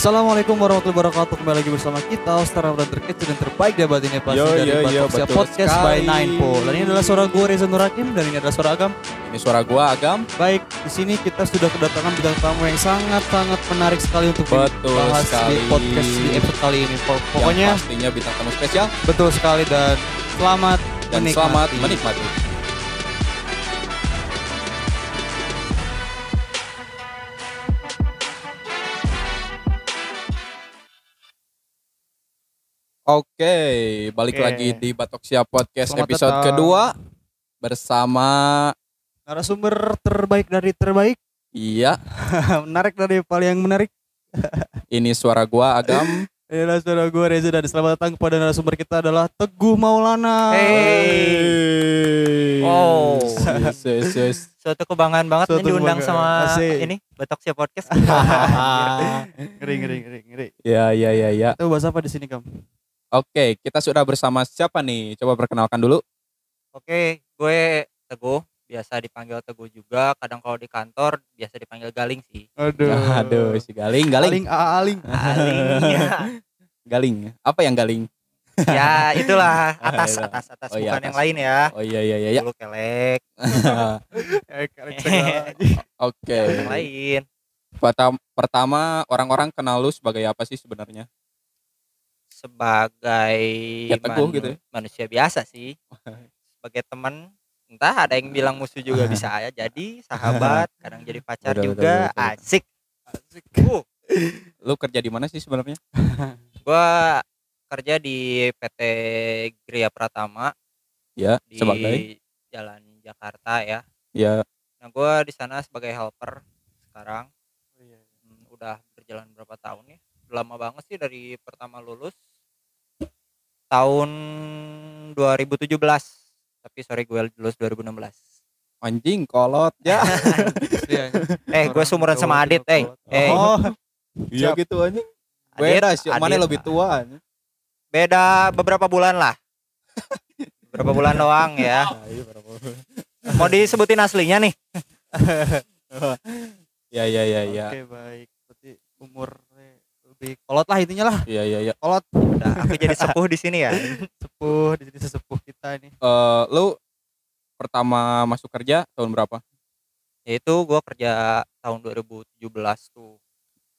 Assalamualaikum warahmatullahi wabarakatuh Kembali lagi bersama kita Ostara dan terkecil dan terbaik di abad ini Pasti Yo, dari yo, yo, Podcast by sekali. Ninepo Dan ini adalah suara gue Reza Nurakim Dan ini adalah suara Agam Ini suara gua Agam. Baik, di sini kita sudah kedatangan bintang tamu yang sangat-sangat menarik sekali untuk Betul dibahas sekali. di podcast di episode kali ini Po- Pokoknya yang pastinya bintang tamu spesial betul sekali dan selamat dan menikmati. selamat menikmati. Oke, balik Oke. lagi di Batoksia Podcast Selamat episode datang. kedua bersama Narasumber terbaik dari terbaik iya, Menarik dari paling yang menarik ini suara gua Agam. Inilah suara gue Reza dan selamat datang kepada narasumber kita adalah Teguh Maulana Hey. Wow. Yes, yes, yes. Suatu kebanggaan banget Suatu ini diundang sama Asik. ini Batoksia Podcast. Ngeri ngeri ngeri ngeri Ya, ya, ya, ya. Kita bahas apa di sini Kam? Oke, kita sudah bersama siapa nih? Coba perkenalkan dulu. Oke, gue Teguh, biasa dipanggil Teguh juga. Kadang kalau di kantor biasa dipanggil Galing sih. Aduh Aduh, si Galing, Galing. Aling A- Aling Galing. ya. Galing. Apa yang Galing? ya, itulah atas Itu. atas atas Oh, iya, bukan atas. yang lain ya. Oh iya iya iya. iya. Dulu kelek, Eh. Oke. yang lain. Pertama orang-orang kenal lu sebagai apa sih sebenarnya? Sebagai Ya, Teguh gitu ya. manusia biasa sih. Sebagai teman entah ada yang bilang musuh juga bisa ya jadi sahabat kadang jadi pacar Betul, betul, juga betul, betul. asik Uh, Lu kerja di mana sih sebenarnya? gua kerja di PT Gria Pratama Ya, di sebagai Jalan Jakarta ya. ya Nah, gua di sana sebagai helper sekarang. Hmm, udah berjalan berapa tahun ya? Lama banget sih dari pertama lulus tahun 2017. Tapi sorry gue lulus 2016. anjing kolot ya. Iya. Eh, gue seumuran sama Adit, eh. Eh, Oh, Iya gitu anjing. Beda sih, mana Adit. lebih tua? anjing. beda beberapa bulan lah. beberapa bulan doang ya. Nah, iya? Mau disebutin aslinya nih? Ya ya ya ya. Oke, baik. Berarti umurnya lebih kolot lah intinya lah. Iya iya iya. Kolot Udah, aku jadi sepuh di sini ya. sepuh di sini sesepuh kita ini. Eh, lu pertama masuk kerja tahun berapa? Yaitu gue kerja tahun 2017 tuh.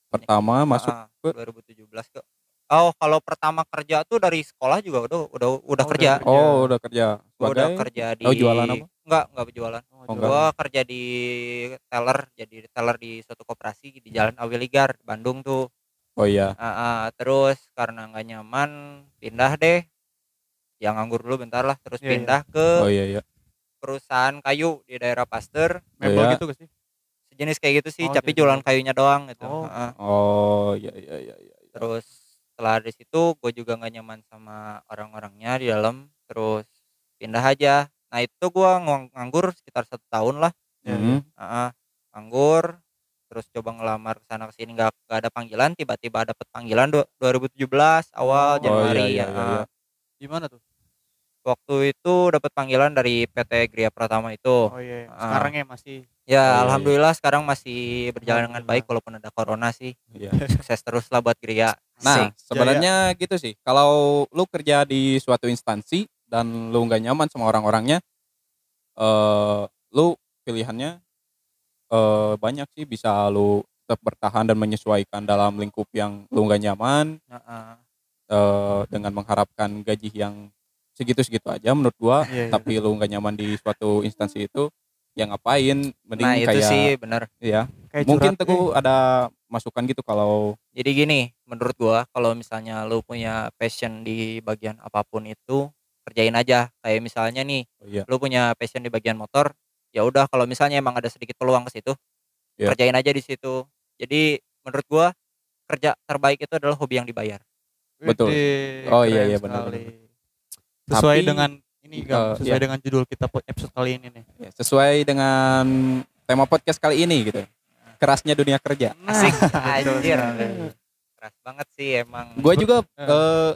Pertama masuk Ah, ke- 2017 ke. Oh, kalau pertama kerja tuh dari sekolah juga udah udah udah Oh, kerja. udah Oh, udah kerja. Gua udah Sebagai kerja di Oh, jualan apa? Enggak, enggak berjualan. Oh, enggak. Gua kerja di teller, jadi teller di suatu koperasi di Jalan Awiligar, Bandung tuh. Oh iya. Ah, ah, terus karena nggak nyaman, pindah deh. Yang nganggur dulu bentar lah, terus Iya, iya. pindah ke Oh iya iya. perusahaan kayu di daerah Pasteur. Mebel Iya. gitu gak sih? Sejenis kayak gitu sih, Oh, tapi jadi- jualan kayunya doang gitu. Oh. Ah. Oh iya iya iya iya. Terus setelah dari situ gue juga nggak nyaman sama orang-orangnya di dalam, terus pindah aja. Nah itu gue nganggur sekitar satu tahun lah. Ya, Hmm. Heeh, nganggur terus coba ngelamar ke sana ke sini nggak nggak ada panggilan tiba-tiba dapet panggilan du- 2017 awal Oh, Januari iya, iya, ya. iya, iya. Di mana tuh? waktu itu dapat panggilan dari PT Gria Pratama itu Oh iya, Ah. sekarang ya masih ya iya, iya. alhamdulillah sekarang masih berjalan dengan baik walaupun ada corona sih Iya. sukses terus lah buat Gria Nah, sebenarnya gitu sih. Kalau lu kerja di suatu instansi dan lu nggak nyaman sama orang-orangnya, eh lu pilihannya eh banyak sih bisa lu tetap bertahan dan menyesuaikan dalam lingkup yang lu nggak nyaman Heeh. eh dengan mengharapkan gaji yang segitu-segitu aja menurut gua, Iya, iya. tapi lu nggak nyaman di suatu instansi itu, ya ngapain? Mending nah itu kayak sih bener ya. kayak Mungkin teguh ada masukan gitu kalau jadi gini menurut gua kalau misalnya lu punya passion di bagian apa pun itu kerjain aja kayak misalnya nih oh iya, lu punya passion di bagian motor ya udah kalau misalnya emang ada sedikit peluang ke situ Iya. kerjain aja di situ jadi menurut gua kerja terbaik itu adalah hobi yang dibayar betul. Widih, Oh, iya, iya, benar. Sesuai Tapi, dengan ini Gam, eh, sesuai iya. dengan judul kita episode kali ini nih. Ya, sesuai dengan tema podcast kali ini gitu. Kerasnya dunia kerja. asik anjir keras banget sih emang Gue juga Eh.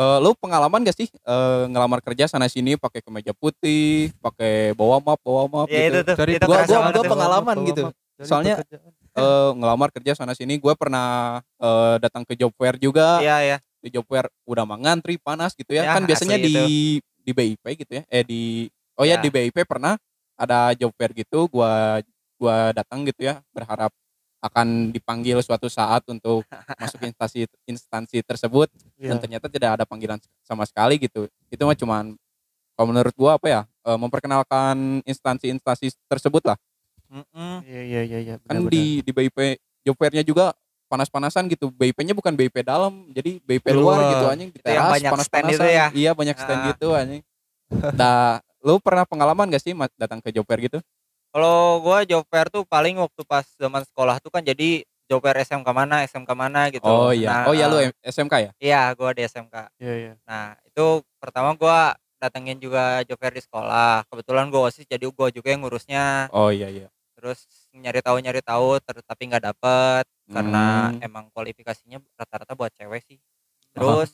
Eh eh, lu pengalaman gak sih eh, ngelamar kerja sana sini pakai kemeja putih, pakai bawa map, bawa map ya itu gitu. tuh Cari itu gua- gua- gua pengalaman gitu. Cari Soalnya- pekerjaan. eh, ngelamar kerja sana sini gue pernah eh, datang ke job fair juga Iya ya. di job fair udah mah ngantri panas gitu ya, Ya, kan biasanya di di BIP gitu ya eh di oh ya, Ya. di BIP pernah ada job fair gitu gua gua datang gitu ya berharap akan dipanggil suatu saat untuk masuk instansi instansi tersebut dan Iya. ternyata tidak ada panggilan sama sekali gitu itu mah cuman kalau menurut gua apa ya eh, memperkenalkan instansi-instansi tersebut lah. Iya iya iya iya. kan benar-benar. di di BIP job fairnya juga panas-panasan gitu BIP-nya bukan BIP dalam jadi BIP luar luar. gitu anjing di Itu yang teras banyak stand panas-panasan itu ya? iya banyak stand Ah. gitu anjing dah lu pernah pengalaman gak sih datang ke job fair gitu Kalau gua job fair tuh paling waktu pas zaman sekolah tuh kan jadi job fair SMK mana, SMK mana gitu. oh iya Nah, oh iya lu eh, SMK ya Iya, gua di SMK. Iya iya. Nah, itu pertama gua datengin juga job fair di sekolah. Kebetulan gua OSIS jadi gua juga yang ngurusnya. oh iya iya Terus nyari tahu nyari tahu tapi nggak dapet karena Hmm. emang kualifikasinya rata-rata buat cewek sih. Terus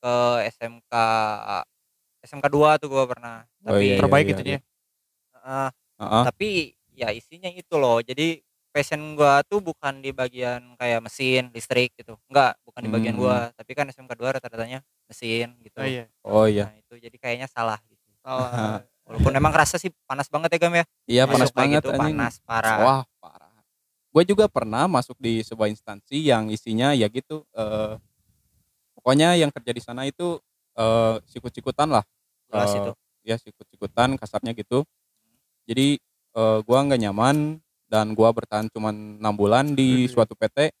ke SMK SMK 2 tuh gua pernah. Oh, Tapi iya, iya, Terbaik iya, itu iya. ya. eh, Heeh. tapi ya isinya itu loh. Jadi passion gua tuh bukan di bagian kayak mesin listrik gitu. Enggak bukan di bagian Hmm. gua tapi kan SMK 2 rata-ratanya mesin gitu. Oh iya. oh iya. Nah itu jadi kayaknya salah gitu. Salah. walaupun emang kerasa sih panas banget ya gam ya? Iya panas kayak banget gitu, anjing. panas parah. Wah parah. Gue juga pernah masuk di sebuah instansi yang isinya ya gitu eh, pokoknya yang kerja di sana itu eh, sikut-sikutan lah. Jelas Eh, itu. ya sikut-sikutan kasarnya gitu jadi eh, gua nggak nyaman dan gua bertahan cuman enam bulan di Widih. suatu PT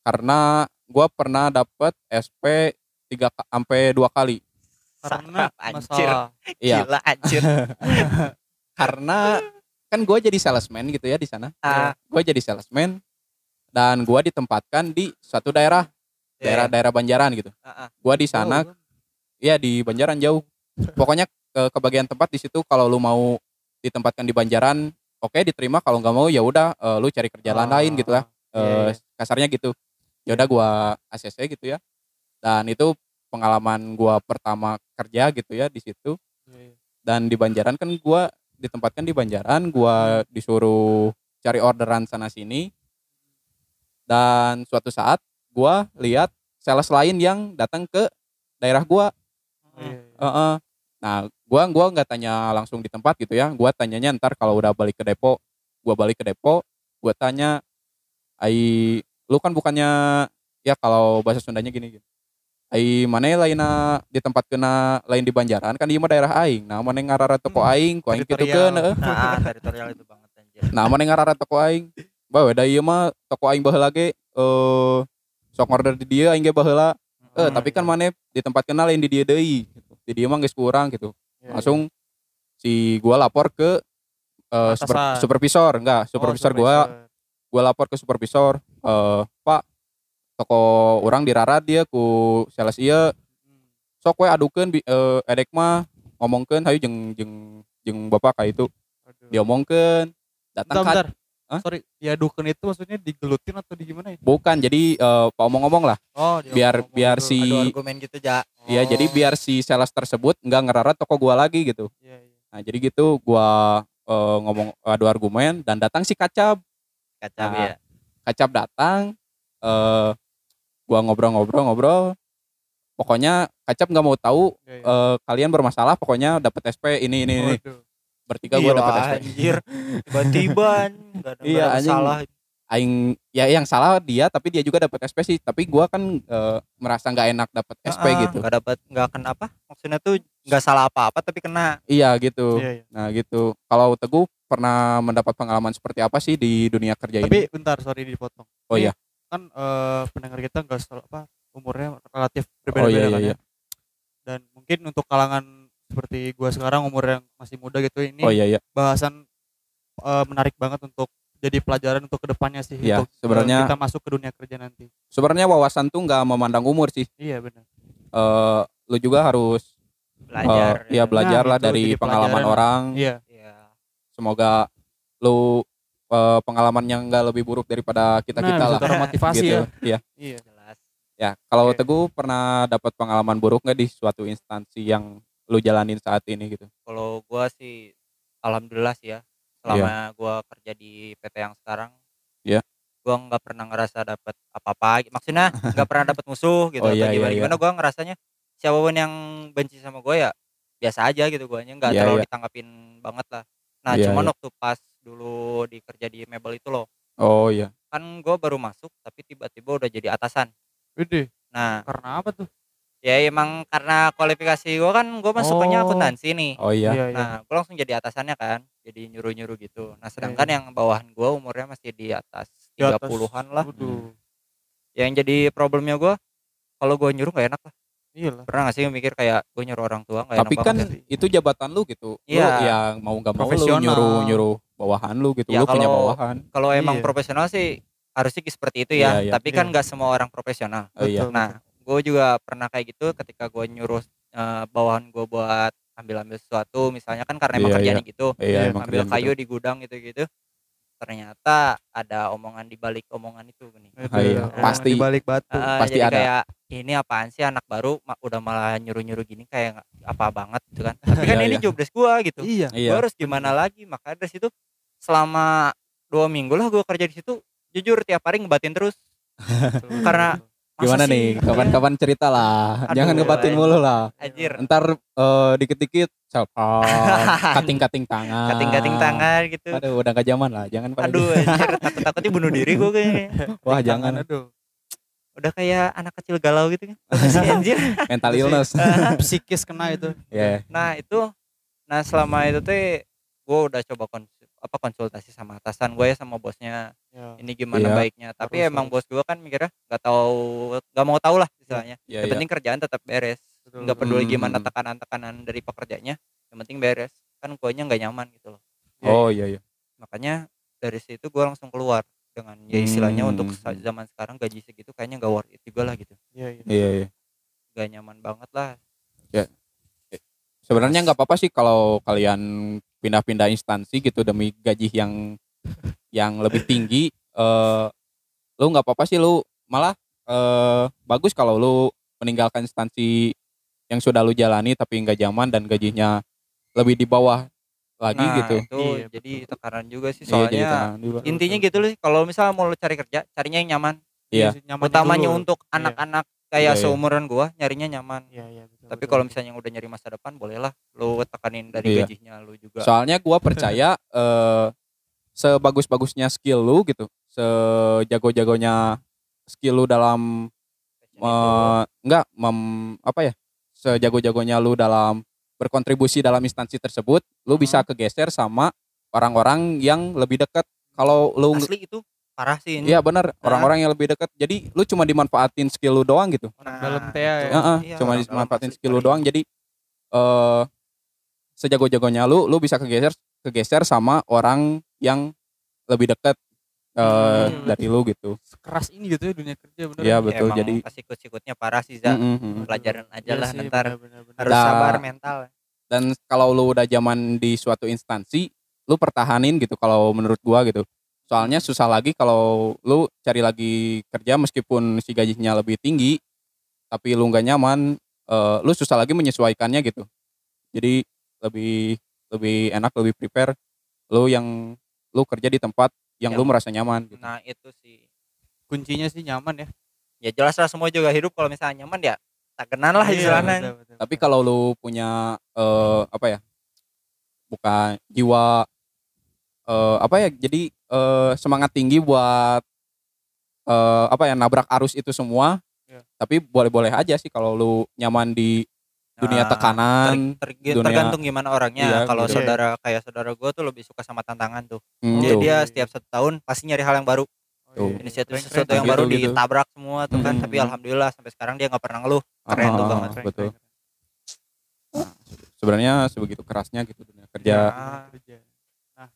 karena gua pernah dapet SP tiga sampai dua kali. Karena Sarap, anjir. iya. Gila anjir. Karena kan gua jadi salesman gitu ya di sana. Ah, gua jadi salesman dan gua ditempatkan di suatu daerah. Iya, daerah-daerah Banjaran gitu. Ah, ah. gua di sana. Oh, Iya di Banjaran jauh. Pokoknya ke kebagian tempat di situ kalau lu mau ditempatkan di Banjaran, oke diterima. Kalau nggak mau ya udah eh, lu cari kerjaan Ah, lain gitu lah. iya, Eh, Kasarnya gitu. Ya udah gua ACC gitu ya. Dan itu pengalaman gua pertama kerja gitu ya di situ. iya, iya. Dan di Banjaran kan gua ditempatkan di Banjaran, gua disuruh cari orderan sana sini. Dan suatu saat gua lihat sales lain yang datang ke daerah gua Oh, iya. Heeh. Nah, gua gua nggak tanya langsung di tempat gitu ya. Gua tanyanya ntar kalau udah balik ke depo, gua balik ke depo, gua tanya, "Ai, lu kan bukannya ya kalau bahasa Sundanya gini gini. Ai mana lainna di tempat kena lain di Banjaran kan mah daerah aing. Nah, mana ngarara toko Hmm, aing, ku aing kitu keun heueuh. Nah, ah, teritorial itu banget anjir Nah, mana ngarara toko aing. Bae da ieu mah toko aing baheula ge eh sok order di dia aing ge baheula. Eh, Hmm. tapi kan mana di tempat kenal lain di dia deui gitu. Di dia mah geus kurang gitu. Iya, langsung si gua lapor ke eh, super- supervisor enggak iya. supervisor Oh, gua gua lapor ke supervisor eh pak toko orang dirarat dia ku sales ieu Hmm. sok we adukeun bi- eh, edek mah ngomongkeun hayu jeung jeung jeung bapak ka itu Aduh. diomongkeun datang Bentar, ka bentar. Hah? Sorry, ya duken itu maksudnya digelutin atau di gimana ya? bukan jadi eh, pak omong-omong lah Oh, Biar- diomong-omong biar dulu. si- adu argumen gitu ja Iya jadi Oh, biar si sales tersebut nggak ngerarat toko gua lagi gitu Iya, iya. nah jadi gitu gua eh, ngomong adu argumen dan datang si kacab kacau Nah, ya kacap datang eh gua ngobrol-ngobrol-ngobrol pokoknya kacap nggak mau tahu iya. eh, kalian bermasalah pokoknya dapat SP ini ini ini Waduh. Bertiga gua Gila, dapat SP anjir. Tiba-tiba nggak ada, Iya, nggak anjing. masalah. Aing ya yang salah dia tapi dia juga dapat SP sih. Tapi gua kan eh, merasa nggak enak dapat SP gitu. nggak dapat nggak kena apa? Maksudnya tuh nggak salah apa-apa tapi kena. Iya gitu. Iya, iya. nah gitu. Kalau teguh pernah mendapat pengalaman seperti apa sih di dunia kerja Tapi ini? bentar, sorry dipotong. oh Ini iya. Kan eh, pendengar kita enggak selalu apa umurnya relatif oh berbeda-beda iya kan iya, ya. iya. Dan mungkin untuk kalangan seperti gua sekarang umur yang masih muda gitu ini oh iya iya bahasan eh, menarik banget untuk jadi pelajaran untuk ke depannya sih Iya, untuk eh, sebenarnya- kita masuk ke dunia kerja nanti. sebenarnya wawasan tuh nggak memandang umur sih Iya benar. eh lu juga harus belajar eh, ya belajar Nah, lah dari pengalaman pelajaran. orang Iya. Iya. semoga lu eh, pengalamannya nggak lebih buruk daripada kita kita nah, lah bisa termotivasi gitu ya. Iya. Iya. jelas ya kalau Oke. teguh pernah dapat pengalaman buruk nggak di suatu instansi yang lu jalanin saat ini gitu kalau gua sih alhamdulillah sih ya selama gua kerja di PT yang sekarang Iya. Gua nggak pernah ngerasa dapat apa-apa. Maksudnya nggak pernah dapat musuh gitu Oh, atau iya, iya, gimana iya. gimana. Gua ngerasanya siapa pun yang benci sama gue ya biasa aja gitu guanya nggak Iya, terlalu iya. ditanggapin banget lah. Nah Iya, cuman iya. waktu pas dulu di kerja di Mebel itu loh, Oh iya. kan gue baru masuk tapi tiba-tiba udah jadi atasan. Gede. Nah Karena apa tuh? Ya emang karena kualifikasi gue kan gue masuknya Oh. akuntansi nih. Oh iya. iya. Nah, gue langsung jadi atasannya kan, jadi nyuruh-nyuruh gitu. Nah, sedangkan iya. yang bawahan gue umurnya masih di atas atas. 30-an lah. Waduh. Yang jadi problemnya gue, kalau gue nyuruh gak enak lah. Iya lah. Pernah gak sih mikir kayak gue nyuruh orang tua gak Tapi enak kan banget itu jabatan lu gitu. Lu Iya. yang mau nggak mau lu nyuruh nyuruh bawahan lu gitu. Ya, lu punya kalau- bawahan. Kalau emang Iya. profesional sih harusnya seperti itu ya. Iya, iya. Tapi kan Iya. gak semua orang profesional. Oh iya. Betul, Nah, gue juga pernah kayak gitu ketika gue nyuruh eh, bawahan gue buat ambil-ambil sesuatu, misalnya kan karena emang Iya, kerjanya gitu. Iya, Iya, emang ambil kerjaan kayu gitu. di gudang gitu-gitu ternyata ada omongan di balik omongan itu nih Itu Ah, iya. ya, Pasti. Di balik batu. Ah, pasti jadi ada. kayak ini apaan sih anak baru ma- udah malah nyuruh-nyuruh gini kayak apa banget gitu kan tapi kan Iya, ini iya. job desk gua gitu Iya. Iya. gua harus gimana lagi maka dari situ selama dua minggu lah gua kerja di situ jujur tiap hari ngebatin terus karena Gimana sih? nih? Kapan-kapan cerita lah. Aduh, Jangan ngebatin anjir. mulu lah. anjir Ntar eh, dikit-dikit selfie, kating-kating tangan. kating-kating tangan gitu Aduh, udah gak zaman lah. Jangan pada aduh anjir takut-takutnya bunuh diri gua kayaknya Wah, jangan Aduh. udah kayak anak kecil galau gitu kan anjir mental illness. Psikis kena itu. Ya. nah itu nah selama itu teh gua udah coba kons- apa konsultasi sama atasan gue ya sama bosnya Ya. ini gimana Iya. baiknya tapi Harus, emang harus. bos gue kan mikirnya nggak tahu nggak mau tahu lah istilahnya Ya, yang ya. penting kerjaan tetap beres nggak peduli Hmm. gimana tekanan-tekanan dari pekerjanya yang penting beres kan guanya nggak nyaman gitu loh Oh iya iya. makanya dari situ gue langsung keluar dengan ya istilahnya Hmm. untuk zaman sekarang gaji segitu kayaknya nggak worth it juga lah gitu Iya, iya. Iya iya. nggak nyaman banget lah Sebenarnya nggak apa-apa sih kalau kalian pindah-pindah instansi gitu demi gaji yang yang lebih tinggi. eh lu nggak apa-apa sih lu malah eh bagus kalau lu meninggalkan instansi yang sudah lu jalani tapi nggak nyaman dan gajinya lebih di bawah lagi nah gitu. itu Iya, jadi betul. tekanan juga sih Iya, jadi soalnya tenang juga. intinya gitu loh kalau misalnya mau lu cari kerja carinya yang nyaman Iya. utamanya dulu. untuk Iya. Kayak Iya, iya. seumuran gua nyarinya nyaman Iya, iya, betul, tapi kalau misalnya yang udah nyari masa depan bolehlah lu tekanin dari Iya. gajinya lu juga Soalnya gua percaya eh sebagus-bagusnya skill lu gitu, sejago-jagonya skill lu dalam eh, enggak mem, apa ya? Sejago-jagonya lu dalam berkontribusi dalam instansi tersebut, lu bisa kegeser sama orang-orang yang lebih dekat. Kalau lu asli itu parah sih ini Iya benar, orang-orang yang lebih dekat. Jadi lu cuma dimanfaatin skill lu doang gitu. Nah, dalam teh ya. itu. Heeh, Iya, cuma dimanfaatin skill lu doang. Jadi eh sejago-jagonya lu, lu bisa kegeser kegeser sama orang yang lebih dekat eh Hmm. dari lu gitu. Keras ini gitu ya dunia kerja bener. Iya betul. Emang Jadi pas ikut-ikutnya parah sih Za. Mm, mm, mm. pelajaran aja Iya lah sih, ntar bener, bener, bener. harus Nah, sabar mental dan kalau lu udah zaman di suatu instansi, lu pertahanin gitu kalau menurut gua gitu. Soalnya susah lagi kalau lu cari lagi kerja meskipun si gajinya lebih tinggi, tapi lu nggak nyaman, eh, lu susah lagi menyesuaikannya gitu. Jadi lebih lebih enak lebih prepare lu yang lu kerja di tempat yang lu Yang- merasa nyaman gitu. nah itu sih Kuncinya sih nyaman ya. ya jelas lah semua juga hidup kalau misalnya nyaman ya tak kenal lah Iya, istilahnya betul, betul, Tapi kalau lu punya eh, apa ya? Bukan jiwa eh, apa ya? Jadi eh, semangat tinggi buat eh, apa ya? Nabrak arus itu semua. Iya. Tapi boleh-boleh aja sih kalau lu nyaman di dunia Nah, tekanan. ter- dunia- tergantung gimana orangnya Iya, kalau gitu. saudara kayak saudara gue tuh lebih suka sama tantangan tuh Hmm, jadi tuh. dia setiap satu tahun pasti nyari hal yang baru Oh, tuh. iya. inisiatif Keren, sesuatu keren. yang Gitu, baru gitu. ditabrak semua tuh kan Hmm. tapi alhamdulillah sampai sekarang dia nggak pernah ngeluh keren tuh Ah, banget Keren, betul. keren, Sebenarnya sebegitu kerasnya gitu dunia kerja. Kerja. Nah,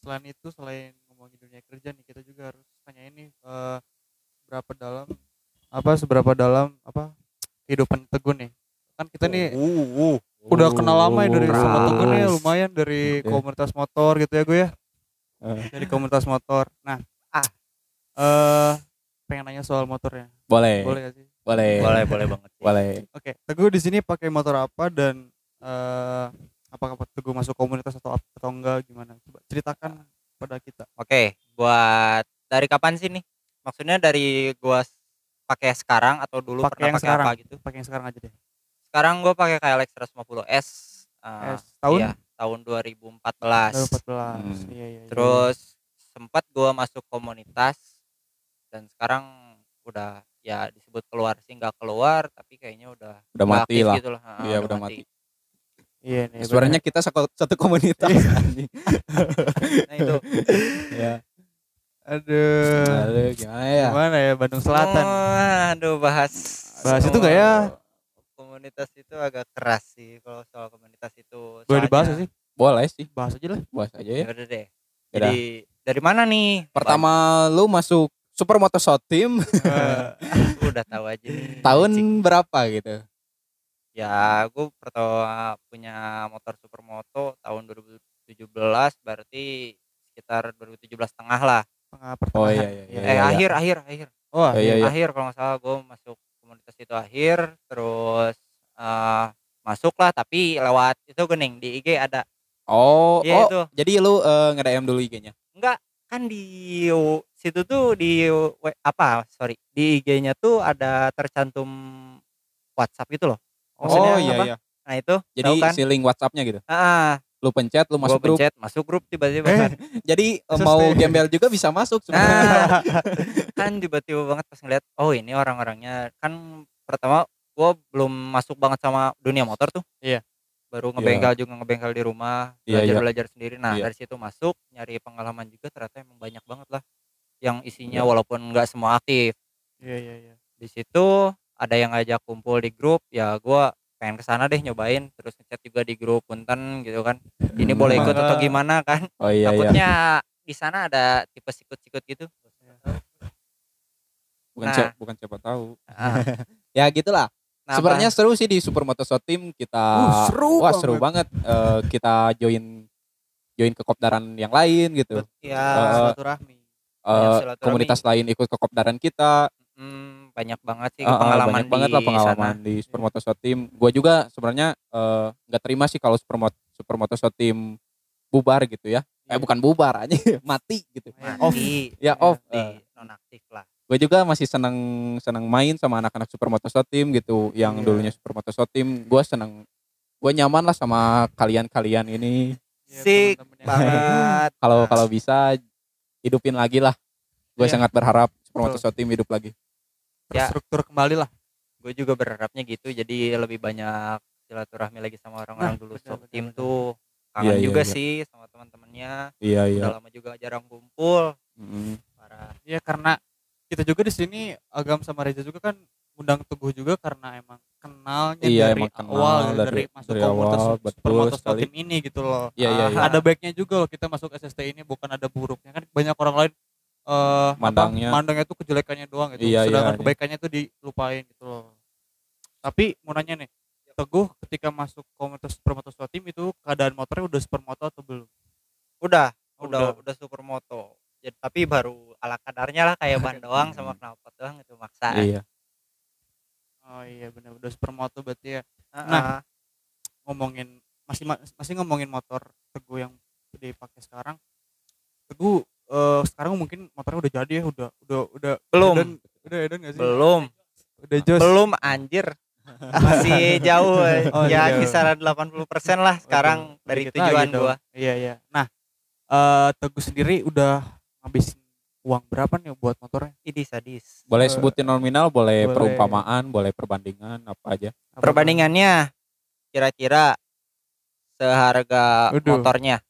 selain itu selain kerja nih kita juga harus tanya ini eh, berapa dalam apa seberapa dalam apa kehidupan Teguh nih. Kan kita nih uh, uh. udah kenal lama ya dari sama keras. Teguh nih lumayan dari Iya. komunitas motor gitu ya gue ya. Eh. Dari komunitas motor. Nah, Ah. eh pengen nanya soal motornya. Boleh. Boleh gak sih? Boleh. boleh boleh banget sih. Boleh. Oke, Teguh di sini pakai motor apa dan eh apakah Teguh masuk komunitas atau atau enggak gimana? Coba ceritakan pada kita. Oke, buat dari kapan sih nih maksudnya dari gua pakai sekarang atau dulu Pakai yang pernah pakai sekarang. apa gitu pakai yang sekarang aja deh sekarang gua pakai KLX 150S eh, S tahun iya, tahun 2014 2014 Hmm. iya iya iya. terus sempat gua masuk komunitas dan sekarang udah ya disebut keluar sih nggak keluar tapi kayaknya udah Udah mati lah. gitu lah. Ah, Iya, udah mati. Iya nih Sebenarnya kita satu, satu komunitas. anjing. nah itu ya. aduh Lalu gimana ya? gimana ya Bandung Selatan Oh, aduh bahas Bahas itu gak ya? komunitas itu agak keras sih kalau soal komunitas itu boleh dibahas sih Boleh sih, bahas aja lah bahas aja ya ya. udah deh Yaudah. jadi dari mana nih Pertama lu masuk Supermoto Shot Team gua udah tahu aja nih tahun Cik. berapa gitu? Ya gue pertama punya motor supermoto tahun 2017 berarti sekitar 2017 tengah lah tengah Oh pertengahan iya iya. iya, eh iya. akhir akhir akhir oh Iya, iya. akhir kalau nggak salah gue masuk komunitas itu akhir terus eh masuk lah tapi lewat itu gening di IG ada Oh, Iya, oh, itu. jadi lu eh, nge-DM dulu IG-nya. enggak kan di situ tuh di apa sorry di IG-nya tuh ada tercantum WhatsApp gitu loh Maksudnya Oh iya apa? iya. nah itu Jadi kan si link WhatsApp-nya gitu. ah Lu pencet, lu gua masuk grup. pencet masuk grup tiba-tiba Eh, kan Jadi eh, mau deh. gembel juga bisa masuk sebenarnya. nah kan tiba-tiba banget pas ngeliat oh ini orang-orangnya kan pertama gua belum masuk banget sama dunia motor tuh Iya. baru ngebengkel juga ngebengkel di rumah Iya, belajar iya. belajar sendiri nah Iya. dari situ masuk nyari pengalaman juga ternyata emang banyak banget lah yang isinya Iya. walaupun nggak semua aktif iya iya iya di situ ada yang ngajak kumpul di grup ya gua pengen ke sana deh nyobain terus ngechat juga di grup punten gitu kan ini Hmm. boleh ikut atau gimana kan Oh iya iya. takutnya di sana ada tipe sikut-sikut gitu Bukan Nah. siapa, bukan siapa tahu. Ah, Ya gitulah. nah, Sebenarnya seru sih di Supermoto Shot Team kita Uh, seru wah seru banget Eh, kita join join ke kopdaran yang lain gitu. Ya Eh, silaturahmi silaturahmi. komunitas lain ikut ke kopdaran kita. hmm, banyak banget sih Eh, eh, pengalaman banyak banget lah pengalaman sana. di Supermoto Shot Team. Gua juga sebenarnya eh, nggak terima sih kalau Supermoto Supermoto Shot Team bubar gitu ya. Eh Iya. bukan bubar aja, mati gitu. off Mati, Ya off. di Eh, nonaktif lah gue juga masih seneng seneng main sama anak-anak Supermoto Shot Team gitu yang Iya. dulunya Supermoto Shot Team gue seneng gue nyaman lah sama kalian-kalian ini Iya, Sik yang- banget kalau kalau bisa hidupin lagi lah gue Iya. sangat berharap Supermoto. Shot Team hidup lagi Ya. terstruktur kembali lah gue juga berharapnya gitu jadi lebih banyak silaturahmi lagi sama orang-orang Nah, dulu benar, tim tuh kangen Iya, iya, juga iya. sih sama teman-temannya iya udah lama juga jarang kumpul Mm. parah Iya karena kita juga di sini Agam sama Reza juga kan undang Teguh juga karena emang kenalnya Iya, dari emang kenal awal gitu, dari- dari, masuk dari komunitas awal, Super- betul Supermoto sekali. Tim ini gitu loh. Iya, iya, iya. Ada baiknya juga loh kita masuk SST ini bukan ada buruknya kan banyak orang lain eh apa, Mandangnya. mandangnya tuh kejelekannya doang gitu. Iya, iya, Sedangkan iya. kebaikannya tuh dilupain gitu loh. Tapi mau nanya nih, Teguh ketika masuk komunitas Supermoto Tim itu keadaan motornya udah Supermoto atau belum? udah Oh, udah udah supermoto jadi tapi baru ala kadarnya lah kayak ban doang sama knalpot doang itu maksa iya Oh iya benar udah Supermoto berarti ya. Ah, Nah, ah. ngomongin masih ma- masih ngomongin motor Teguh yang dipakai sekarang. Teguh sekarang mungkin motornya udah jadi ya, udah udah udah Belum. edan- udah edan gak sih? belum Udah jos. belum anjir masih jauh eh. Oh, ya jauh. kisaran 80% lah sekarang Waduh, dari tujuan dong. gua Iya iya. Nah, eh Teguh sendiri udah ngabisin uang berapa nih buat motornya? ini sadis boleh Eh, sebutin nominal boleh, boleh. perumpamaan boleh perbandingan apa aja Apa- perbandingannya kira-kira seharga Waduh. motornya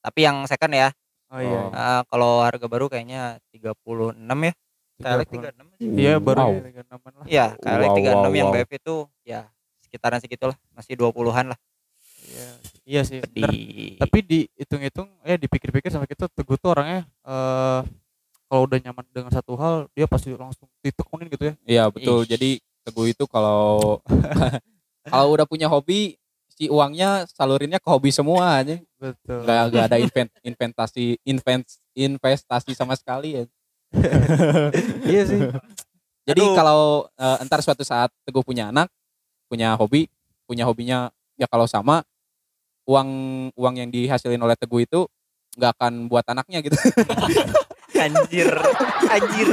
tapi yang second ya Oh iya. Oh. Ah, kalau harga baru kayaknya 36 ya KLX 36 sih Iya baru Wow. ya, 36-an lah. Iya, KLX Wow, 36 wow, yang wow. BF itu ya sekitaran segitulah, masih 20-an lah. Iya. Iya sih. bener. Di Tapi dihitung-hitung ya dipikir-pikir sama kita Teguh tuh orangnya eh kalau udah nyaman dengan satu hal dia pasti langsung ditekunin gitu ya. iya betul Ish. jadi teguh itu kalau kalau udah punya hobi si uangnya salurinnya ke hobi semua aja Betul. nggak nggak ada invent, investasi invest, investasi sama sekali ya iya sih. jadi Aduh. kalau eh, entar suatu saat teguh punya anak punya hobi punya hobinya ya kalau sama uang uang yang dihasilin oleh teguh itu nggak akan buat anaknya gitu. anjir anjir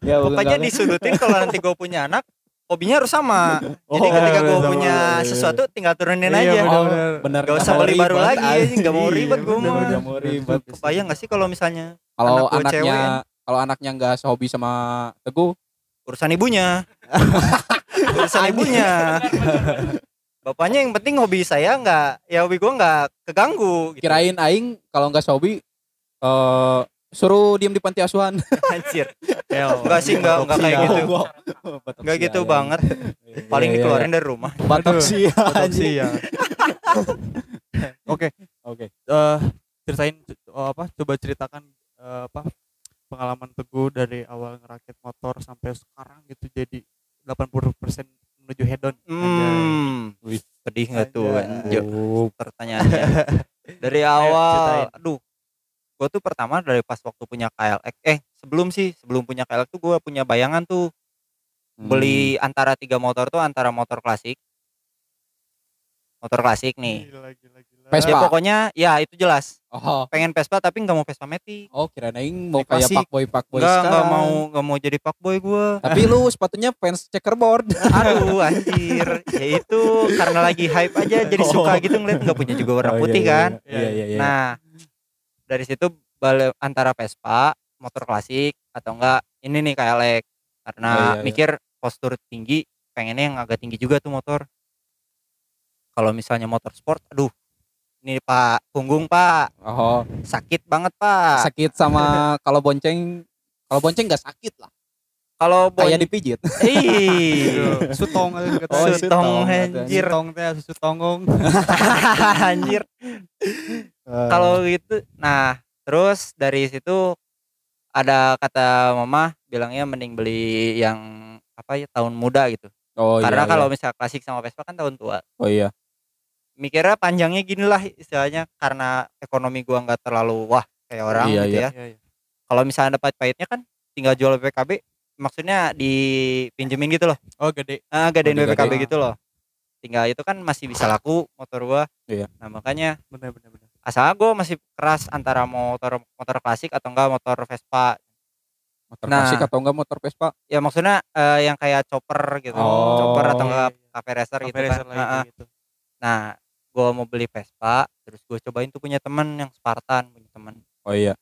ya pokoknya disudutin kalau nanti gue punya anak hobinya harus sama jadi Oh, ketika gue sama. punya Iya, iya. sesuatu tinggal turunin Iya, aja bener-bener. bener Gak usah beli baru lagi aja, nggak mau Iya, ribet gue mah. Nggak mau ribet. kebayang gak sih kalau misalnya Kalau Anak anaknya kalau anaknya nggak sehobi sama Teguh, urusan ibunya urusan ibunya bapaknya yang penting hobi saya nggak ya hobi gue nggak keganggu gitu. kirain aing kalau nggak sehobi eh suruh diem di panti asuhan. anjir Enggak sih, enggak- enggak kayak gitu. nggak gitu banget paling Iya, iya, dikeluarin dari rumah Batok sih. Ya. Oke, Oke. eh ceritain oh, apa? Coba ceritakan eh, apa pengalaman Teguh dari awal ngerakit motor sampai sekarang gitu jadi 80% menuju head on. hmm Wih. sedih nggak tuh Oh, pertanyaannya dari awal aduh gue tuh pertama dari pas waktu punya KLX eh sebelum sih sebelum punya KLX tuh gue punya bayangan tuh hmm. beli antara tiga motor tuh antara motor klasik motor klasik nih Gila, gila, gila. Vespa. ya pokoknya ya itu jelas Oh, pengen Vespa tapi nggak mau Vespa Matic oh kira aing mau kayak. Pak Boy Pak Boy nggak nggak mau nggak mau jadi fuckboy gue Tapi lu sepatunya fans checkerboard. aduh anjir ya itu karena lagi hype aja jadi Oh. suka gitu ngeliat nggak punya juga warna Oh, iya, putih iya, kan Iya iya iya. Nah, dari situ balik antara Vespa, motor klasik atau enggak ini nih KLX karena Oh, iya, iya. mikir postur tinggi, pengennya yang agak tinggi juga tuh motor. Kalau misalnya motor sport, aduh, ini Pak punggung Pak Oh, sakit banget Pak. sakit sama kalau bonceng kalau bonceng nggak sakit lah. Kalau bon, Kayak dipijit. Ih, Sutong aja kata. Oh, sutong, sutong anjir. Sutong teh susu tonggong. anjir. Kalau gitu, nah terus dari situ ada kata mama bilangnya mending beli yang apa ya tahun muda gitu. oh Karena iya, kalau iya. misal klasik sama Vespa kan tahun tua. oh iya. Mikirnya panjangnya gini lah istilahnya karena ekonomi gua nggak terlalu wah kayak orang Iya, gitu iya. ya. Iya, iya. Kalau misalnya dapat pahitnya kan tinggal jual BPKB maksudnya dipinjemin gitu loh. Oh, gede. Ah, gadein Oh, digade. BPKB gitu loh. Tinggal itu kan masih bisa laku motor gua. Iya. Nah, makanya Bener bener bener. asal gua masih keras antara motor motor klasik atau enggak motor Vespa. Motor Nah. klasik atau enggak motor Vespa? Ya maksudnya eh, yang kayak chopper gitu. Oh. Chopper atau Iya, enggak iya. cafe racer gitu Cafe kan. racer lagi Ah, ah. gitu. Nah, gua mau beli Vespa, terus gue cobain tuh punya temen yang Spartan, punya temen. Oh iya.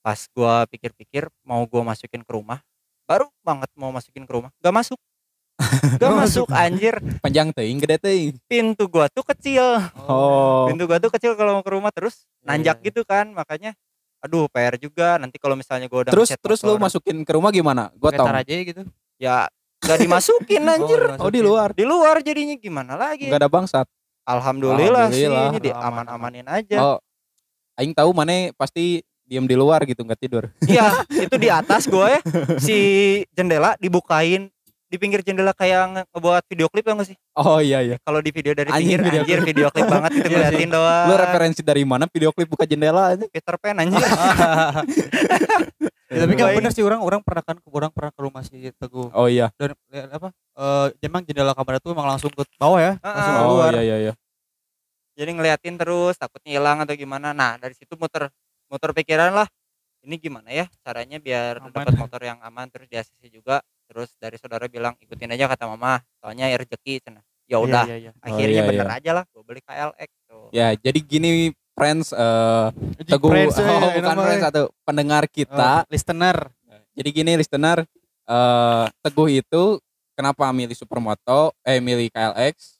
Pas gua pikir-pikir mau gua masukin ke rumah, baru banget mau masukin ke rumah, gak masuk. Gak masuk anjir. Panjang teuing gede teuing. Pintu gua tuh kecil. Oh. Pintu gua tuh kecil kalau mau ke rumah terus Iya, nanjak iya. gitu kan, makanya aduh PR juga nanti kalau misalnya gua udah Terus terus lu motor, masukin ke rumah gimana? Gua tahu. Aja gitu. ya gak dimasukin anjir. Oh, Oh di luar. Di luar jadinya gimana lagi? Enggak ada bangsat. Alhamdulillah, sih Alhamdulillah. jadi Aman, aman-amanin aja. Oh. Aing tahu mana pasti diem di luar gitu nggak tidur. Iya, itu di atas gue ya. Si jendela dibukain di pinggir jendela kayak nge- ngebuat video klip ya nggak sih? Oh iya iya. Kalau di video dari pinggir video anjir video klip banget itu Iya ngeliatin doang. Lu referensi dari mana video klip buka jendela aja? Peter Pan anjir. Ya, tapi kan bener sih orang orang pernah kan orang pernah ke rumah si Teguh Oh iya. dan lihat apa eh emang jendela kamar itu emang langsung ke bawah ya langsung Ah, Oh keluar iya iya iya. Jadi ngeliatin terus takutnya hilang atau gimana. Nah, dari situ muter muter pikiran lah. Ini gimana ya caranya biar dapat motor yang aman terus di ACC juga. Terus dari saudara bilang ikutin aja kata mama. Soalnya ya rezeki cenah. Ya udah, iya, iya, iya. akhirnya iya, bener iya. aja lah gue beli KLX tuh. Ya, jadi gini friends eh Anjing, Teguh friends, eh, oh, enak bukan banget. friends atau pendengar kita. Eh, listener Jadi gini listener eh Teguh itu kenapa milih Supermoto eh milih KLX?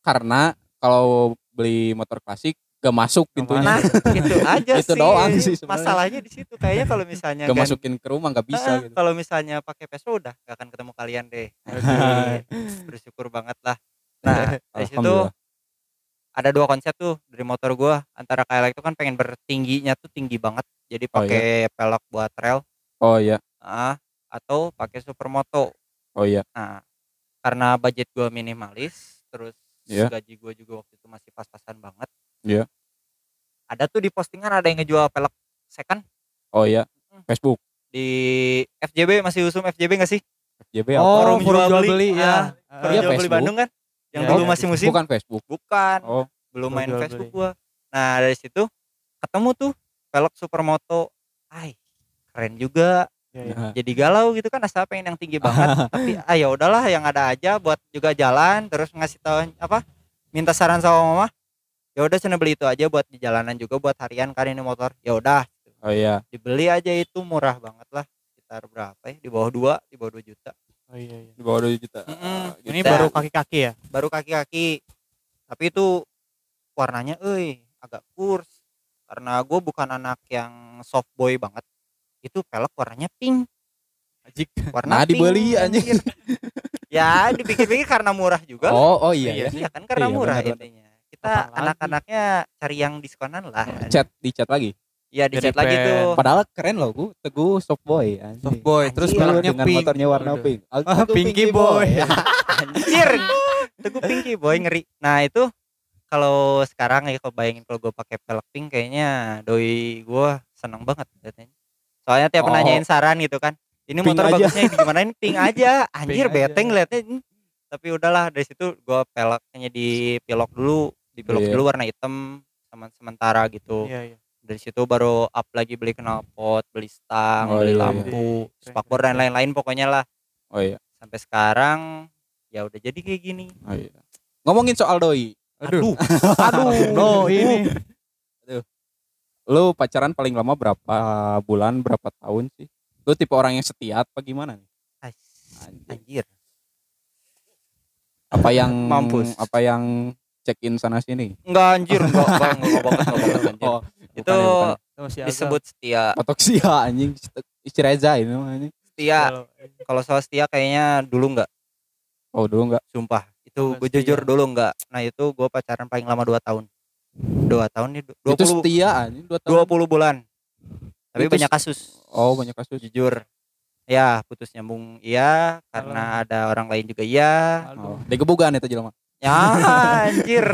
Karena kalau beli motor klasik gak masuk pintunya. Nah, gitu aja Itu sih. doang sih. Masalahnya di situ kayaknya kalau misalnya gak gan- masukin ke rumah gak bisa Ah, gitu. Kalau misalnya pakai Vespa udah gak akan ketemu kalian deh. Bersyukur banget lah. Nah, dari situ ada dua konsep tuh dari motor gua. Antara KLX itu kan pengen bertingginya tuh tinggi banget. Jadi Oh, pakai pelek buat trail Oh iya. ah, atau pakai supermoto. Oh iya. Nah, karena budget gua minimalis, terus Iya. gaji gua juga waktu itu masih pas-pasan banget. Iya. Ada tuh di postingan ada yang ngejual pelek second Oh iya. Facebook. di FJB masih usum FJB gak sih? JB apa? oh Forum forum jual jual beli. beli, Ah, ya Forum Iya, jual beli Facebook. Bandung kan? Yang Iya, dulu iya. masih musim? Bukan Facebook. Bukan. Oh. belum main jual Facebook beli. gua. Nah, dari situ ketemu tuh velg supermoto ay keren juga Iya, iya. Nah, jadi galau gitu kan asa pengen yang tinggi banget tapi ah ya udahlah yang ada aja buat juga jalan terus ngasih tahu apa minta saran sama mama ya udah cina beli itu aja buat di jalanan juga buat harian kan ini motor ya udah oh iya dibeli aja itu murah banget lah sekitar berapa ya di bawah dua di bawah dua juta Oh iya iya. di bawah 2 juta Mm-mm. Ini Juta. baru kaki-kaki ya? baru kaki-kaki tapi itu warnanya euy agak kurs karena gue bukan anak yang soft boy banget itu pelek warnanya pink Ajik. warna Nah, pink, dibeli, anjing. anjir. ya dipikir-pikir karena murah juga oh oh iya Iya. ya iya kan karena Iya, murah benar, intinya kita anak-anaknya cari yang diskonan lah chat di chat lagi? Iya di chat lagi tuh. Padahal keren loh gue teguh soft boy anjing. Soft boy, terus Anjir. peleknya dengan pink. motornya warna pink. Aku Ah, Pinky boy. anjir. Teguh pinky boy ngeri. Nah itu kalau sekarang ya kalau bayangin kalau gue pakai pelek pink kayaknya doi gue seneng banget liatnya. Soalnya tiap Oh. nanyain saran gitu kan ini Pink motor aja. bagusnya gimana ini pink aja. Anjir Pink bete ngeliatnya Hmm. tapi udahlah dari situ gue peleknya di pilok dulu di pilok Iya. dulu warna hitam sama sementara gitu. Iya iya. dari situ baru up lagi beli knalpot beli stang Oh, beli iya, iya. lampu Keren, spakbor keren, dan lain-lain pokoknya lah. Oh iya. Sampai sekarang ya udah jadi kayak gini. Oh iya. Ngomongin soal doi. Aduh. aduh. No ini. lu pacaran paling lama berapa bulan berapa tahun sih? Lu tipe orang yang setia apa gimana nih? Anjir. Apa yang Mampus. apa yang check in sana sini? Enggak anjir enggak enggak enggak, enggak banget enggak banget anjir. Oh itu bukan bukan. Disebut setia. Otoksia anjing. Istri Reza ini namanya setia. Kalau- soal setia kayaknya dulu enggak oh dulu enggak sumpah itu gue setia. jujur dulu enggak nah itu gue pacaran paling lama 2 tahun. 2 tahun nih du- itu 20 setia anjing dua tahun. 20 bulan. Tapi Itu banyak kasus. Oh banyak kasus. Jujur. Ya putus nyambung iya karena ada orang lain juga iya. Oh. Digebugan itu jelema ya anjir.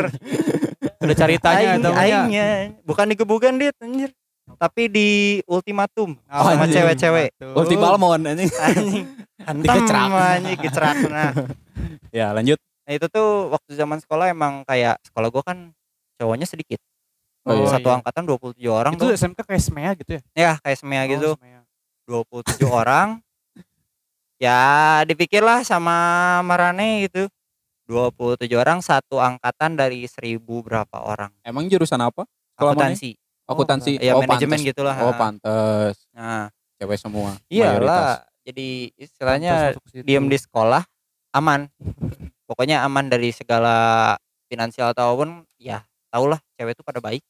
Udah ceritanya Aing- atau aingnya. Bukan digebukan dit anjir. Tapi di ultimatum Oh, sama anjing. cewek-cewek. Ulti balmon anjing. Anjing. Hantam Digecerak. anjing gecerak nah. Ya lanjut. Nah, itu tuh waktu zaman sekolah emang kayak sekolah gua kan cowoknya sedikit. Oh, iya. satu iya. angkatan 27 orang Itu tuh. SMK kayak SMEA gitu ya? ya kayak gitu. Oh, SMEA. 27 orang. Ya dipikirlah sama Marane gitu 27 orang satu angkatan dari seribu berapa orang? Emang jurusan apa? Akuntansi. akuntansi. Ya oh manajemen pantes. gitulah. Oh pantes. Nah. Cewek semua mayoritas. iyalah jadi istilahnya diem di sekolah aman. Pokoknya aman dari segala finansial ataupun ya tau lah cewek itu pada baik.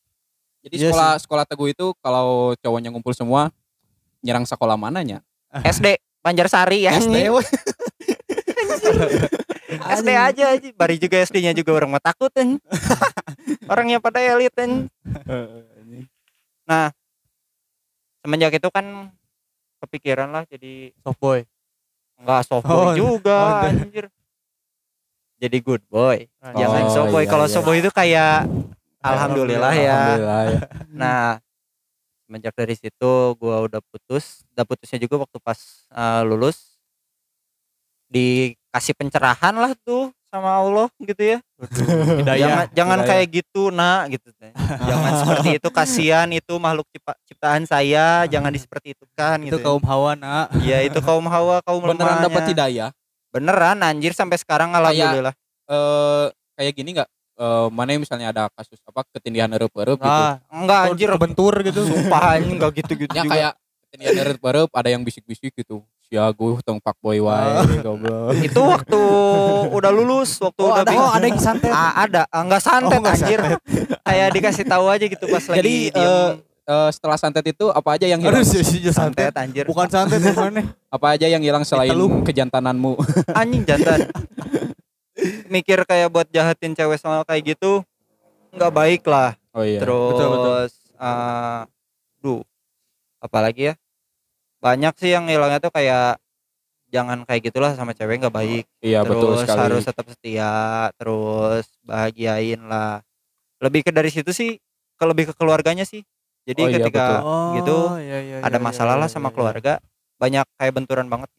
Jadi Iya sekolah sekolah teguh itu kalau cowoknya ngumpul semua nyerang sekolah mananya? SD Banjarsari ya. SD. SD aja aja. Bari juga SD-nya juga orang mah takut kan orangnya pada elit kan semenjak itu kan kepikiran lah jadi soft boy. enggak soft Oh, boy juga oh, anjir. Jadi good boy. Nah, jangan Oh, soft boy. iya, kalau iya. soft boy itu kayak alhamdulillah ya. Alhamdulillah ya. Nah, semenjak dari situ gua udah putus. Udah putusnya juga waktu pas eh, lulus dikasih pencerahan lah tuh sama Allah gitu ya. Hidayah. jangan jangan hidayah. kayak gitu, Nak, gitu teh. jangan seperti itu kasihan itu makhluk cipa- ciptaan saya, jangan seperti itu kan itu gitu. kaum hawa nak. Iya, itu kaum Hawa, kaum beneran lemahnya. dapat hidayah Beneran anjir sampai sekarang alhamdulillah. eh kayak gini nggak Eh, mana misalnya ada kasus apa ketindihan erup-erup gitu Ah, Enggak anjir, kebentur gitu. sumpah enggak gitu-gitu ya juga. kayak ketindihan erup-erup ada yang bisik-bisik gitu si aku tong pak boy wae goblok itu waktu udah lulus, waktu Oh, udah ada, oh, ada yang santet. Ah, ada, Ah, enggak santet Oh, anjir. Kayak dikasih tahu aja gitu pas lagi Jadi, eh, Eh, setelah santet itu apa aja yang Aduh, hilang si, si, si santet. santet anjir. Bukan santet gimana? apa aja yang hilang selain Diteluh. kejantananmu anjing jantan. Mikir kayak buat jahatin cewek sama kayak gitu nggak baik lah. oh iya Terus betul, betul. eh, duh, apalagi ya? Banyak sih yang hilangnya tuh kayak jangan kayak gitulah sama cewek nggak baik. iya betul terus sekali harus tetap setia, terus bahagiain lah. Lebih ke dari situ sih, ke lebih ke keluarganya sih. Jadi Oh iya, ketika betul. gitu, iya, iya, ada iya, masalah iya, lah iya, sama iya. keluarga, banyak kayak benturan banget.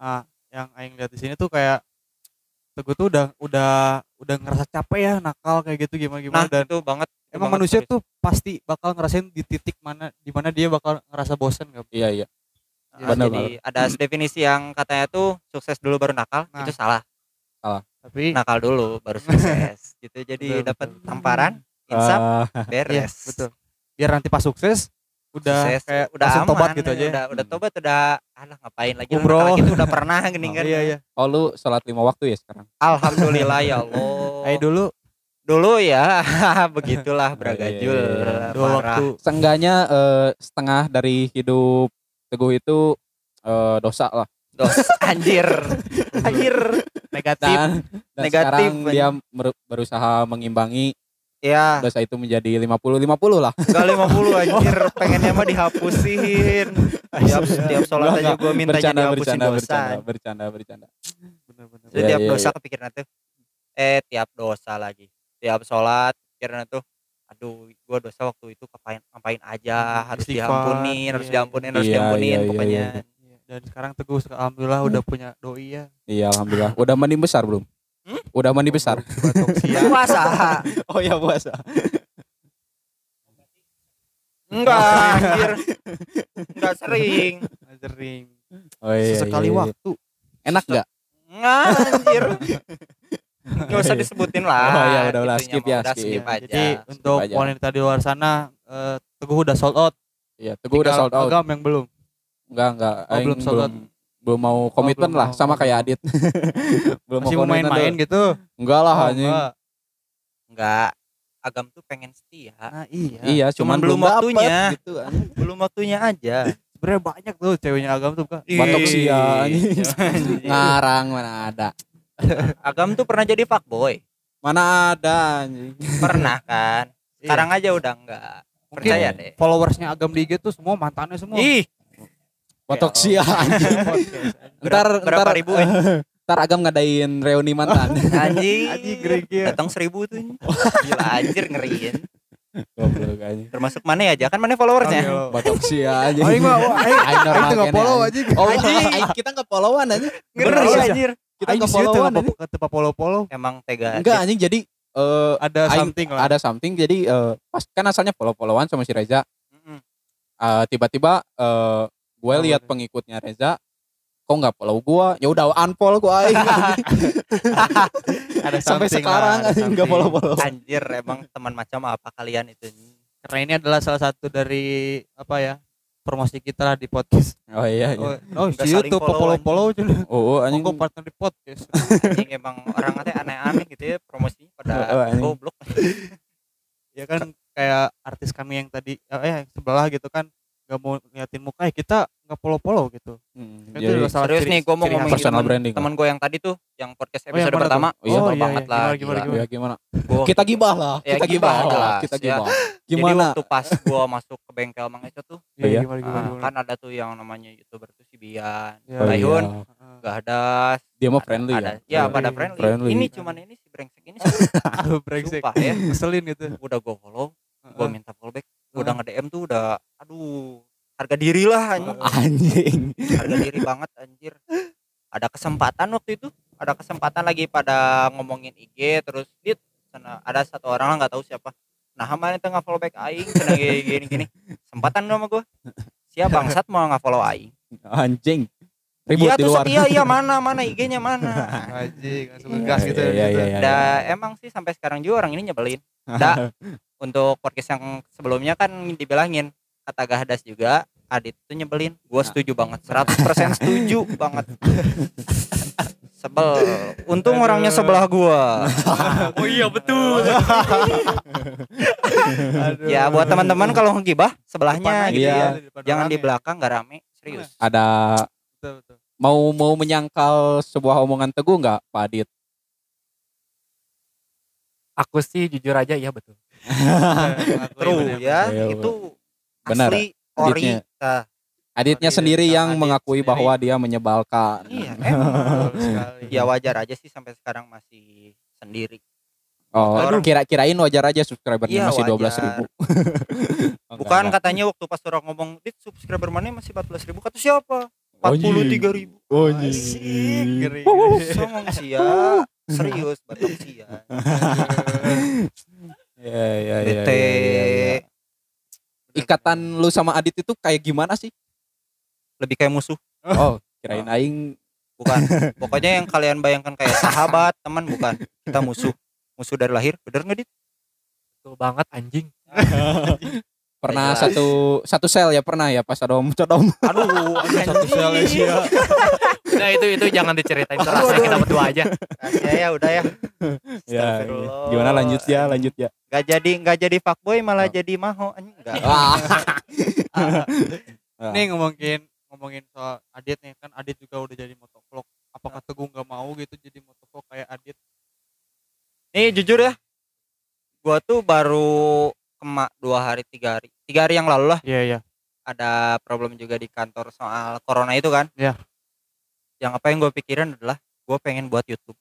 Ah, yang aing lihat di sini tuh kayak Teguh tuh udah udah udah ngerasa capek ya nakal kayak gitu gimana Nah gimana dan itu banget. Emang banget, manusia tuh pasti bakal ngerasain di titik mana di mana dia bakal ngerasa bosan gak Iya iya. Nah, Benar jadi ada definisi yang katanya tuh sukses dulu baru nakal Nah. itu salah. Tapi nakal dulu baru sukses gitu. Jadi dapat tamparan insaf Ah, iya beres. betul. Biar nanti pas sukses udah Sukses, kayak udah langsung aman tobat gitu aja udah udah tobat udah alah ngapain lagi Umroh. gitu udah pernah gini kan. iya iya. Oh lu sholat lima waktu ya sekarang? alhamdulillah ya Allah. Ayo dulu dulu ya begitulah beragajul iya, iya. dua parah. waktu Seenggaknya eh, setengah dari hidup Teguh itu eh, dosa lah. dos anjir anjir negatif Dan, dan Negatif, sekarang dia berusaha mengimbangi ya dosa itu menjadi 50 50 lah. gak 50 anjir pengennya mah dihapusin tiap tiap sholat aja gue minta bercanda, jadi bercanda, dosa bercanda, bercanda, bercanda. bener-bener Jadi Iya, tiap iya, dosa iya. kepikiran tuh eh tiap dosa lagi tiap sholat pikiran tuh aduh gua dosa waktu itu ngapain ngapain aja harus Istighfar, diampunin harus iya. diampunin harus Iya, diampunin iya, iya, pokoknya iya. Iya, dan sekarang teguh alhamdulillah udah punya doi ya Iya, alhamdulillah. Udah mandi besar belum? Hmm? Udah mandi besar. Puasa Oh ya puasa. enggak anjir enggak sering sering Oh iya. sesekali iya, iya. waktu Enak nggak? enggak anjir nggak usah disebutin lah Oh, iya, udah, udah. Itunya Skip ya, udah skip. skip aja jadi untuk aja. wanita di luar sana eh, teguh udah sold out Iya, Teguh udah sold out. agam yang belum Enggak, enggak. Oh, belum sold out. belum belum mau komitmen belum lah mau. sama kayak Adit. belum masih mau komitmen main-main gitu Enggak lah Oh, anjing. enggak. agam tuh pengen setia nah iya Iya, Cuman cuman, belum waktunya. gitu belum waktunya aja sebenarnya banyak tuh ceweknya agam tuh kak Batok sia, anjing. anjing. Ngarang mana ada. Agam tuh pernah jadi fuckboy Mana ada anjing. pernah kan Iya. sekarang aja udah enggak Mungkin percaya deh followersnya agam di IG tuh semua mantannya semua ih Batok Ya sia anjing. Ntar berapa ntar ribu, eh? Ntar agam ngadain reuni mantan. anjing Anjing, gerigil. datang seribu tuh gila anjir ngeriin Goblok anjing. termasuk mana aja kan mana followersnya Oke, Batok sia anjing. Aing mah aing Aing aing normal tuh nggak kene, follow anjing. aja. Oh, Anjing. aing kita enggak followan anjing. ngeri Bener, iya. anjir Kita Aing enggak sih tuh followan nggak anjing. kata apa follow follow. emang tega Enggak anjing jadi eh Ada something lah. ada something jadi eh, pas kan asalnya follow-followan sama si Reza. Mm-mm. Eh, tiba-tiba eh gue Oh, lihat pengikutnya Reza kok nggak follow gua ya udah unfollow gua aing Ada sampai something sekarang nggak follow follow anjir emang teman macam apa kalian itu Karena ini adalah salah satu dari apa ya promosi kita lah di podcast. oh iya Oh, iya oh Nggak si YouTube follow, follow follow cina. oh, oh anjing Kok partner di podcast. anjing emang orang teh aneh-aneh gitu ya promosinya pada Oh, anjing. goblok ya kan kayak artis kami yang tadi eh yang sebelah gitu kan nggak mau ngeliatin muka eh kita nggak follow gitu. Hmm, Itu jadi salah serius ciri- nih gue mau ngomongin personal temen, branding temen gue yang tadi tuh yang podcast Oh, yang episode pertama tuh? iya Oh, iya, banget iya. lah Gimana, gimana, gila. ya gimana Gua- kita gibah lah Ya, kita gibah gibah lah jelas, kita ya. gibah jadi gimana waktu pas gue masuk ke bengkel Mang Eco tuh Iya, Iya. gimana gimana. ah, gimana. kan ada tuh yang namanya youtuber tuh si Bian Ya, Oh, iya. Baihun Heeh. gak ada dia mah ada- friendly ada, ya ya Friendly. pada friendly. Friendly. ini cuman ini si brengsek ini sih, brengsek. ya Ngeselin gitu. udah gue follow gue minta follow back udah nge DM tuh udah aduh harga diri lah anjing. Anjing. Harga diri banget anjir. Ada kesempatan waktu itu ada kesempatan lagi pada ngomongin IG terus dit sana ada satu orang lah nggak tahu siapa. Nah mana tengah follow back aing cina gini gini gini. Kesempatan sama gue siapa bangsat mau nggak follow aing. Anjing. Ribut iya di tuh luar. iya iya mana mana IG-nya mana? Anjing, langsung Iya, ngegas gitu. iya, iya, gitu. iya, iya. Da, emang sih sampai sekarang juga orang ini nyebelin. Da untuk podcast yang sebelumnya kan dibilangin kata Gahdas juga Adit tuh nyebelin. Gue setuju banget. 100% setuju banget. Sebel. Untung orangnya sebelah gua. Oh iya betul. ya buat teman-teman kalau ngegibah sebelahnya Depan gitu Iya. ya di depan jangan di belakang nggak rame. Serius. Ada Betul, betul. mau mau menyangkal sebuah omongan teguh nggak Pak Adit? Aku sih jujur aja iya betul. true ya. Iya, itu Benar. asli ori Aditnya. Nah, Aditnya Adit, sendiri Kak yang Adit mengakui sendiri. bahwa dia menyebalkan iya emang Betul sekali. ya wajar aja sih sampai sekarang masih sendiri oh Orang- kira kirain wajar aja subscribernya Iya, masih dua belas ribu bukan katanya waktu pas orang ngomong dit subscriber mana masih 14 ribu kata siapa 43 ribu oh Asik. Ngeri. Songong sia serius batok sia ya Iya iya iya. bete iya, iya, iya. Ikatan lu sama Adit itu kayak gimana sih? lebih kayak musuh. Oh, kirain aing. Bukan. Pokoknya yang kalian bayangkan kayak sahabat teman bukan. Kita musuh. Musuh dari lahir. Bener nggak dit? Betul banget anjing. pernah Jelas. satu satu sel ya pernah ya pas adom codom. aduh satu sel Asia Nah itu itu jangan diceritain itu rahasia kita berdua aja. ya ya udah ya Ya, gimana lanjut ya, lanjut ya. nggak jadi nggak jadi fuckboy malah Oh. jadi maho enggak Ah. nih ngomongin ngomongin soal Adit nih kan Adit juga udah jadi motovlog apakah Teguh nggak mau gitu jadi motovlog kayak Adit nih jujur ya gua tuh baru kemak dua hari tiga hari. Tiga hari yang lalu lah. Iya iya. Ada problem juga di kantor soal corona itu kan. Iya. yang apa yang gue pikirin adalah gue pengen buat YouTube.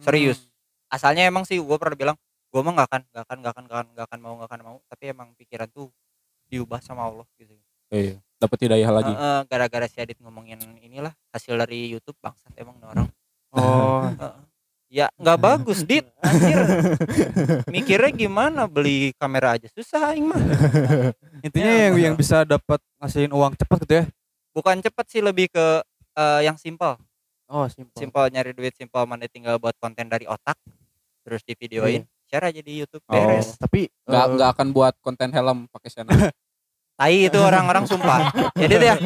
Serius. asalnya emang sih gue pernah bilang gue mah nggak akan nggak akan nggak akan nggak akan nggak akan mau nggak akan mau. Tapi emang pikiran tuh diubah sama Allah gitu. Iya, dapat hidayah lagi. Eh, eh, gara-gara si Adit ngomongin inilah hasil dari YouTube bangsat emang orang. Oh. ya nggak bagus dit. Anjir. Mikirnya gimana? Beli kamera aja susah aing mah. Intinya Ya, yang yang bisa dapat ngasihin uang cepat gitu ya? Bukan cepet sih lebih ke eh, yang simpel. Oh simpel. Simpel nyari duit simpel mana tinggal buat konten dari otak terus di videoin share aja di YouTube Oh. beres tapi Nggak eh, nggak akan buat konten helm pakai Sena. tai itu orang-orang sumpah. Jadi ya.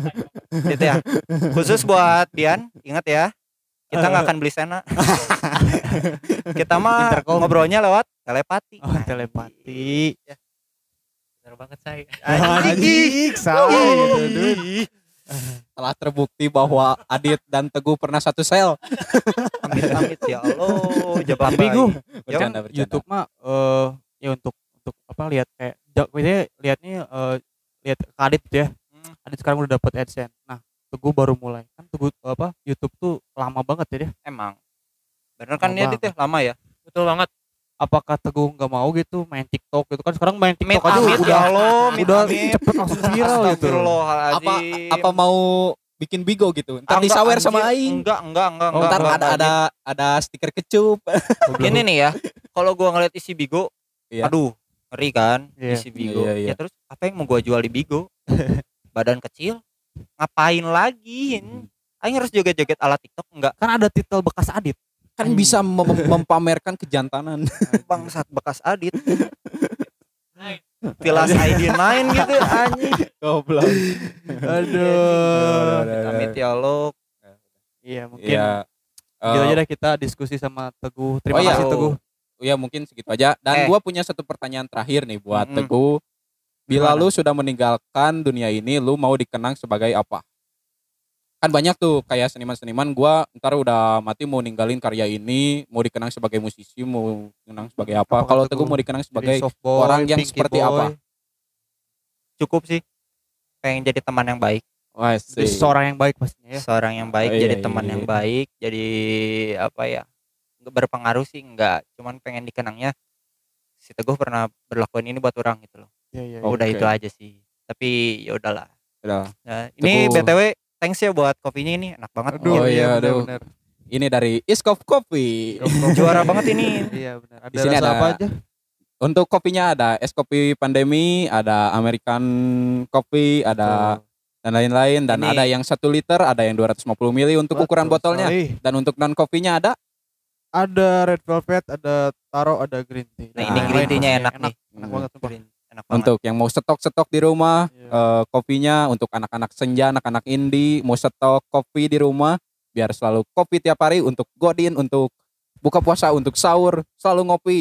Dit ya. Khusus buat Bian ingat ya kita nggak akan beli sena kita mah Intercom. ngobrolnya lewat telepati oh, telepati Bener banget saya. anjing salah gitu. Telah terbukti bahwa Adit dan Teguh pernah satu sel. amit-amit ya Allah jawab tapi gue Bercanda, bercanda. YouTube mah eh ya untuk untuk apa lihat kayak ja- maksudnya lihatnya eh lihat ke Adit gitu ya Hmm. Adit sekarang udah dapat AdSense nah Teguh baru mulai kan Teguh apa YouTube tuh lama banget ya dia emang bener kan ya ya lama ya Betul banget. apakah Teguh nggak mau gitu main TikTok gitu kan sekarang main TikTok aja amit udah ya amit udah amit cepet langsung viral gitu. Apa apa mau bikin bigo gitu? Ntar Ah, disawer sama aing. enggak enggak enggak Oh, enggak, Ntar enggak, ada ada ada stiker kecup. Ini nih ya kalau gua ngeliat isi Bigo Iya. aduh ngeri kan Iya. isi Bigo Iya, iya. ya terus apa yang mau gua jual di Bigo badan kecil ngapain lagi Aing harus joget-joget ala TikTok enggak kan ada titel bekas Adit Kan bisa mem- mempamerkan kejantanan. bangsat bekas adit Tilas ID 9 gitu anjing Goblok. aduh Amit ya Allah iya mungkin Iya. gitu aja deh kita diskusi sama Teguh terima Oh iya. kasih Teguh ya mungkin segitu aja. Dan Eh. gua punya satu pertanyaan terakhir nih buat Mm-mm. Teguh. Bila Gimana? lu sudah meninggalkan dunia ini, lu mau dikenang sebagai apa? Kan banyak tuh kayak seniman-seniman gua ntar udah mati mau ninggalin karya ini, mau dikenang sebagai musisi, mau dikenang sebagai apa? Apa Kalau Teguh mau dikenang sebagai boy, orang yang seperti boy. apa? cukup sih pengen jadi teman yang baik Wah, Jadi seorang yang baik pastinya ya seorang yang baik Oh, jadi iya, teman iya, yang baik jadi apa ya berpengaruh sih enggak cuman pengen dikenangnya si Teguh pernah berlakuin ini buat orang gitu loh Iya, iya, Oh. udah Oke. itu aja sih tapi ya udahlah Udah. nah, ini Teguh. btw thanks ya buat kopinya ini enak banget Aduh, Oh, iya, iya, benar, aduh. benar. Ini dari Iskop Coffee. juara banget ini Iya benar. Ada Di sini rasa ada- apa aja? Untuk kopinya ada es kopi pandemi, ada American Coffee, ada dan lain-lain dan Ini- ada yang satu liter, ada yang 250 mili untuk ukuran Betul botolnya sekali. dan untuk non kopinya ada Ada red velvet, ada taro, ada green tea. nah Nah, ini green tea-nya pastinya. enak, nih Enak banget. Green, enak banget untuk yang mau stok-stok di rumah Iya. eh, kopinya untuk anak-anak senja, anak-anak indie mau stok kopi di rumah biar selalu kopi tiap hari untuk godin, untuk buka puasa, untuk sahur selalu ngopi.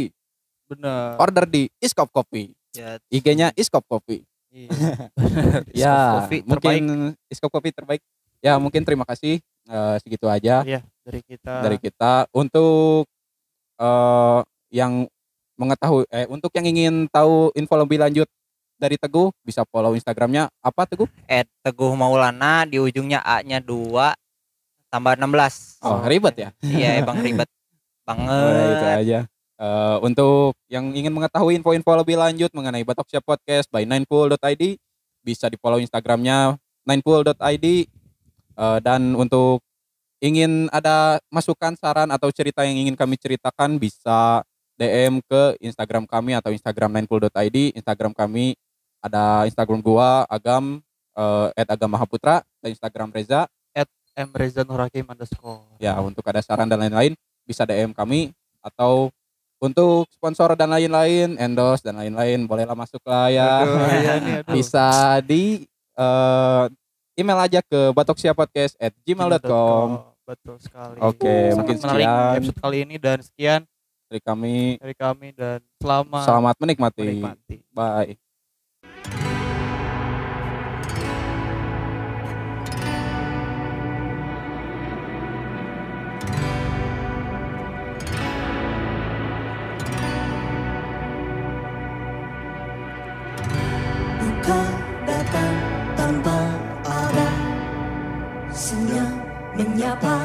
Benar. Order di Iskop Coffee. ya, IG-nya Iskop Coffee. Iya. ya, Coffee mungkin Iskop Coffee terbaik. Ya, mungkin terima kasih eh, segitu aja Iya, dari kita. dari kita untuk eh yang mengetahui eh untuk yang ingin tahu info lebih lanjut dari Teguh bisa follow Instagramnya apa Teguh? at Teguh Maulana di ujungnya A-nya 2 tambah 16 Oh, ribet ya. iya emang ribet banget Udah itu aja. Eh, untuk yang ingin mengetahui info-info lebih lanjut mengenai Batok Siap Podcast by ninepool.id bisa di follow Instagramnya ninepool.id Eh, dan untuk ingin ada masukan, saran atau cerita yang ingin kami ceritakan bisa DM ke Instagram kami atau Instagram mindful.id. Instagram kami ada Instagram gua Agam at Agam Mahaputra dan Instagram Reza. M Reza Nur Hakim underscore. Ya, untuk ada saran dan lain-lain bisa DM kami atau untuk sponsor dan lain-lain, endorse dan lain-lain bolehlah masuk lah ya. Aduh, iya nih, aduh. bisa di eh, email aja ke batoksia.podcast@gmail.com. Betul sekali. Oke, Sangat mungkin menarik sekian. episode kali ini dan sekian Dari kami dari kami dan selamat, selamat menikmati. menikmati. Bye. Menyapa